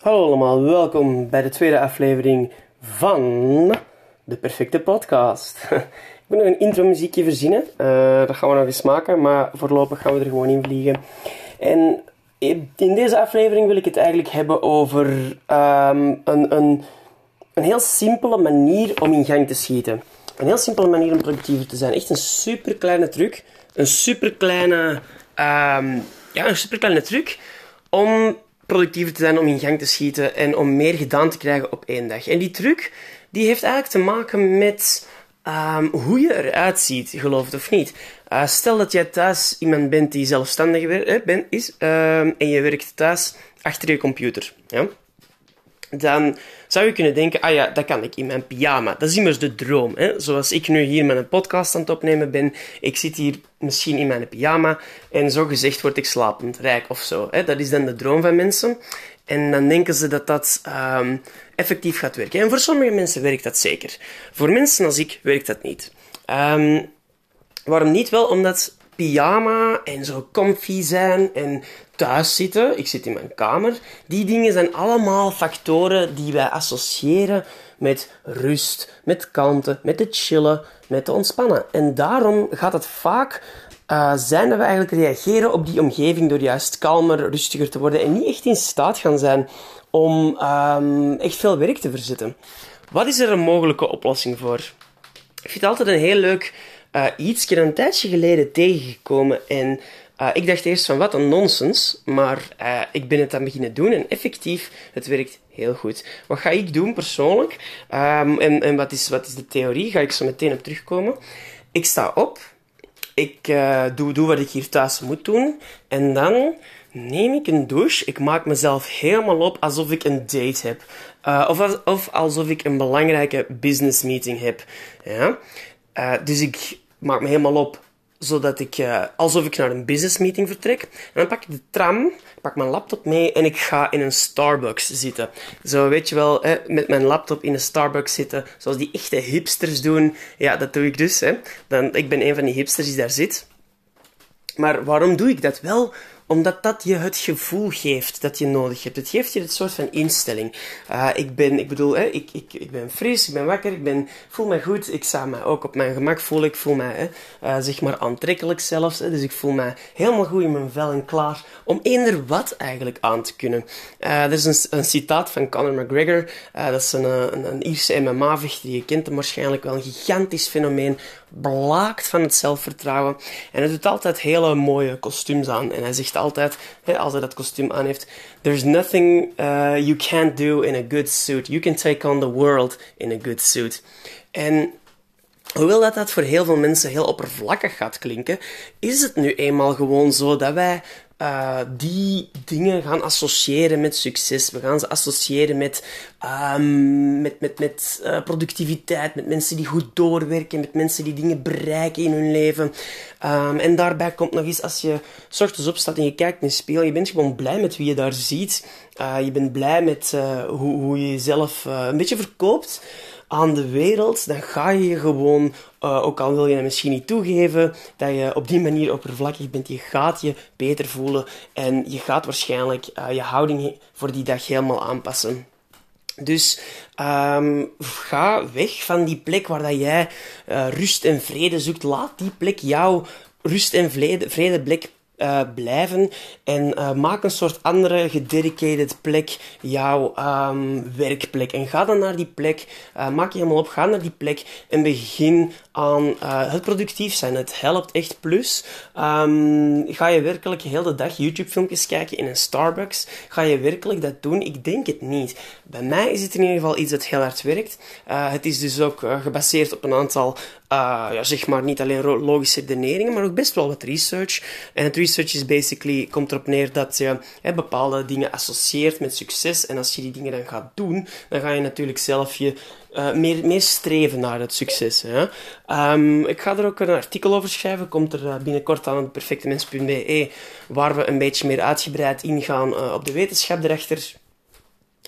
Hallo allemaal, welkom bij de tweede aflevering van de Perfecte Podcast. ik moet nog een intro muziekje verzinnen, uh, dat gaan we nog eens maken, maar voorlopig gaan we er gewoon in vliegen. En in deze aflevering wil ik het eigenlijk hebben over um, een, een, een heel simpele manier om in gang te schieten. Een heel simpele manier om productiever te zijn. Echt een super kleine truc. Een super kleine, um, ja, een super kleine truc om productiever te zijn, om in gang te schieten en om meer gedaan te krijgen op één dag. En die truc die heeft eigenlijk te maken met um, hoe je eruit ziet, geloof het of niet. Uh, stel dat jij thuis iemand bent die zelfstandig eh, is um, en je werkt thuis achter je computer. Ja? Dan zou je kunnen denken, ah ja, dat kan ik in mijn pyjama. Dat is immers de droom. Hè? Zoals ik nu hier met een podcast aan het opnemen ben. Ik zit hier misschien in mijn pyjama en zo gezegd word ik slapend rijk of zo. Hè? Dat is dan de droom van mensen. En dan denken ze dat dat um, effectief gaat werken. En voor sommige mensen werkt dat zeker. Voor mensen als ik werkt dat niet. Um, waarom niet? Wel omdat pyjama en zo comfy zijn en thuis zitten. Ik zit in mijn kamer. Die dingen zijn allemaal factoren die wij associëren met rust, met kalmte, met het chillen, met te ontspannen. En daarom gaat het vaak uh, zijn dat we eigenlijk reageren op die omgeving door juist kalmer, rustiger te worden en niet echt in staat gaan zijn om um, echt veel werk te verzetten. Wat is er een mogelijke oplossing voor? Ik vind het altijd een heel leuk uh, iets een tijdje geleden tegengekomen en uh, ik dacht eerst van wat een nonsens, maar uh, ik ben het aan beginnen doen en effectief, het werkt heel goed. Wat ga ik doen persoonlijk? Um, en en wat, is, wat is de theorie? Ga ik zo meteen op terugkomen. Ik sta op, ik doe, doe wat ik hier thuis moet doen en dan neem ik een douche. Ik maak mezelf helemaal op alsof ik een date heb. Of, of alsof ik een belangrijke business meeting heb. Ja? Dus ik maak me helemaal op zodat ik, uh, alsof ik naar een business meeting vertrek. En dan pak ik de tram, pak mijn laptop mee en ik ga in een Starbucks zitten. Zo, weet je wel, hè, met mijn laptop in een Starbucks zitten, zoals die echte hipsters doen. Ja, dat doe ik dus. Hè. Dan, ik ben een van die hipsters die daar zit. Maar waarom doe ik dat? Wel, omdat dat je het gevoel geeft dat je nodig hebt. Het geeft je een soort van instelling. Uh, ik ben, ik bedoel, hè, ik, ik, ik ben fris, ik ben wakker, ik ben, voel me goed. Ik sta me ook op mijn gemak voelen. Ik voel me, uh, zeg maar, aantrekkelijk zelfs. Hè, dus ik voel me helemaal goed in mijn vel en klaar om eender wat eigenlijk aan te kunnen. Uh, er is een, een, citaat van Conor McGregor. dat is een, een, een Ierse MMA-vechter. Je kent hem waarschijnlijk wel. Een gigantisch fenomeen. Blaakt van het zelfvertrouwen. En hij doet altijd hele mooie kostuums aan. En hij zegt altijd, hè, als hij dat kostuum aan heeft, There's nothing uh, you can't do in a good suit. You can take on the world in a good suit. En hoewel dat, dat voor heel veel mensen heel oppervlakkig gaat klinken, is het nu eenmaal gewoon zo dat wij uh, die dingen gaan associëren met succes. We gaan ze associëren met, um, met, met, met uh, productiviteit, met mensen die goed doorwerken, met mensen die dingen bereiken in hun leven. Um, en daarbij komt nog eens, als je s ochtends opstaat en je kijkt in de spiegel, je bent gewoon blij met wie je daar ziet. Uh, je bent blij met hoe, hoe je jezelf een beetje verkoopt aan de wereld, dan ga je je gewoon, uh, ook al wil je het misschien niet toegeven, dat je op die manier oppervlakkig bent. Je gaat je beter voelen en je gaat waarschijnlijk uh, je houding voor die dag helemaal aanpassen. Dus um, ga weg van die plek waar dat jij uh, rust en vrede zoekt. Laat die plek jouw rust en vrede, vrede uh, blijven en uh, maak een soort andere gededicated plek, jouw um, werkplek. En ga dan naar die plek, uh, maak je helemaal op, ga naar die plek en begin aan het productief zijn. Het helpt echt. Plus, um, ga je werkelijk heel de dag YouTube-filmpjes kijken in een Starbucks? Ga je werkelijk dat doen? Ik denk het niet. Bij mij is het in ieder geval iets dat heel hard werkt. het is dus ook gebaseerd op een aantal, ja, zeg maar, niet alleen logische redeneringen, maar ook best wel wat research. En het research research is basically, komt erop neer dat je hè, bepaalde dingen associeert met succes. En als je die dingen dan gaat doen, dan ga je natuurlijk zelf je uh, meer, meer streven naar het succes. Hè. Um, ik ga er ook een artikel over schrijven, komt er uh, binnenkort aan perfectemens.be, waar we een beetje meer uitgebreid ingaan uh, op de wetenschap erachter.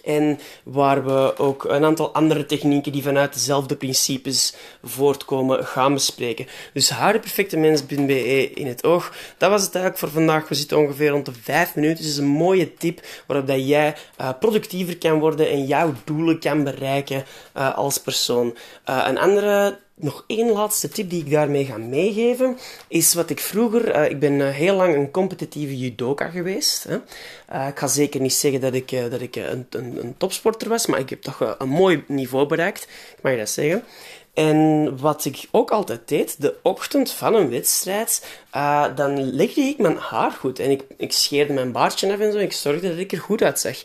En waar we ook een aantal andere technieken die vanuit dezelfde principes voortkomen gaan bespreken. Dus hou perfecte mens.be in het oog. Dat was het eigenlijk voor vandaag. We zitten ongeveer rond de 5 minuten. Dus een mooie tip waarop dat jij uh, productiever kan worden en jouw doelen kan bereiken uh, als persoon. Uh, een andere nog één laatste tip die ik daarmee ga meegeven, is wat ik vroeger... Uh, ik ben uh, heel lang een competitieve judoka geweest. Hè. Uh, ik ga zeker niet zeggen dat ik, dat ik een, een, een, topsporter was, maar ik heb toch een mooi niveau bereikt. Ik mag je dat zeggen. En wat ik ook altijd deed, de ochtend van een wedstrijd, dan legde ik mijn haar goed. En ik, ik scheerde mijn baardje af en zo. Ik zorgde dat ik er goed uitzag.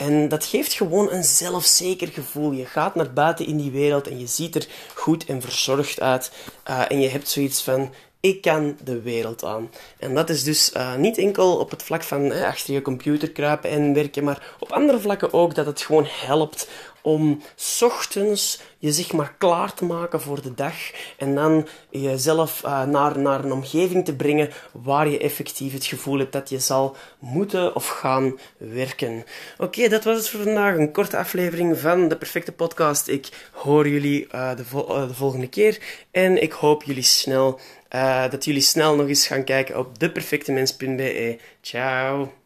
En dat geeft gewoon een zelfzeker gevoel. Je gaat naar buiten in die wereld en je ziet er goed en verzorgd uit. Uh, en je hebt zoiets van, ik kan de wereld aan. En dat is dus uh, niet enkel op het vlak van eh, achter je computer kruipen en werken, maar op andere vlakken ook dat het gewoon helpt om ochtends je zeg maar klaar te maken voor de dag en dan jezelf uh, naar, naar een omgeving te brengen waar je effectief het gevoel hebt dat je zal moeten of gaan werken. Oké, dat was het voor vandaag. Een korte aflevering van de Perfecte Podcast. Ik hoor jullie de, vo uh, de volgende keer en ik hoop jullie snel, dat jullie snel nog eens gaan kijken op deperfectemens.be. Ciao!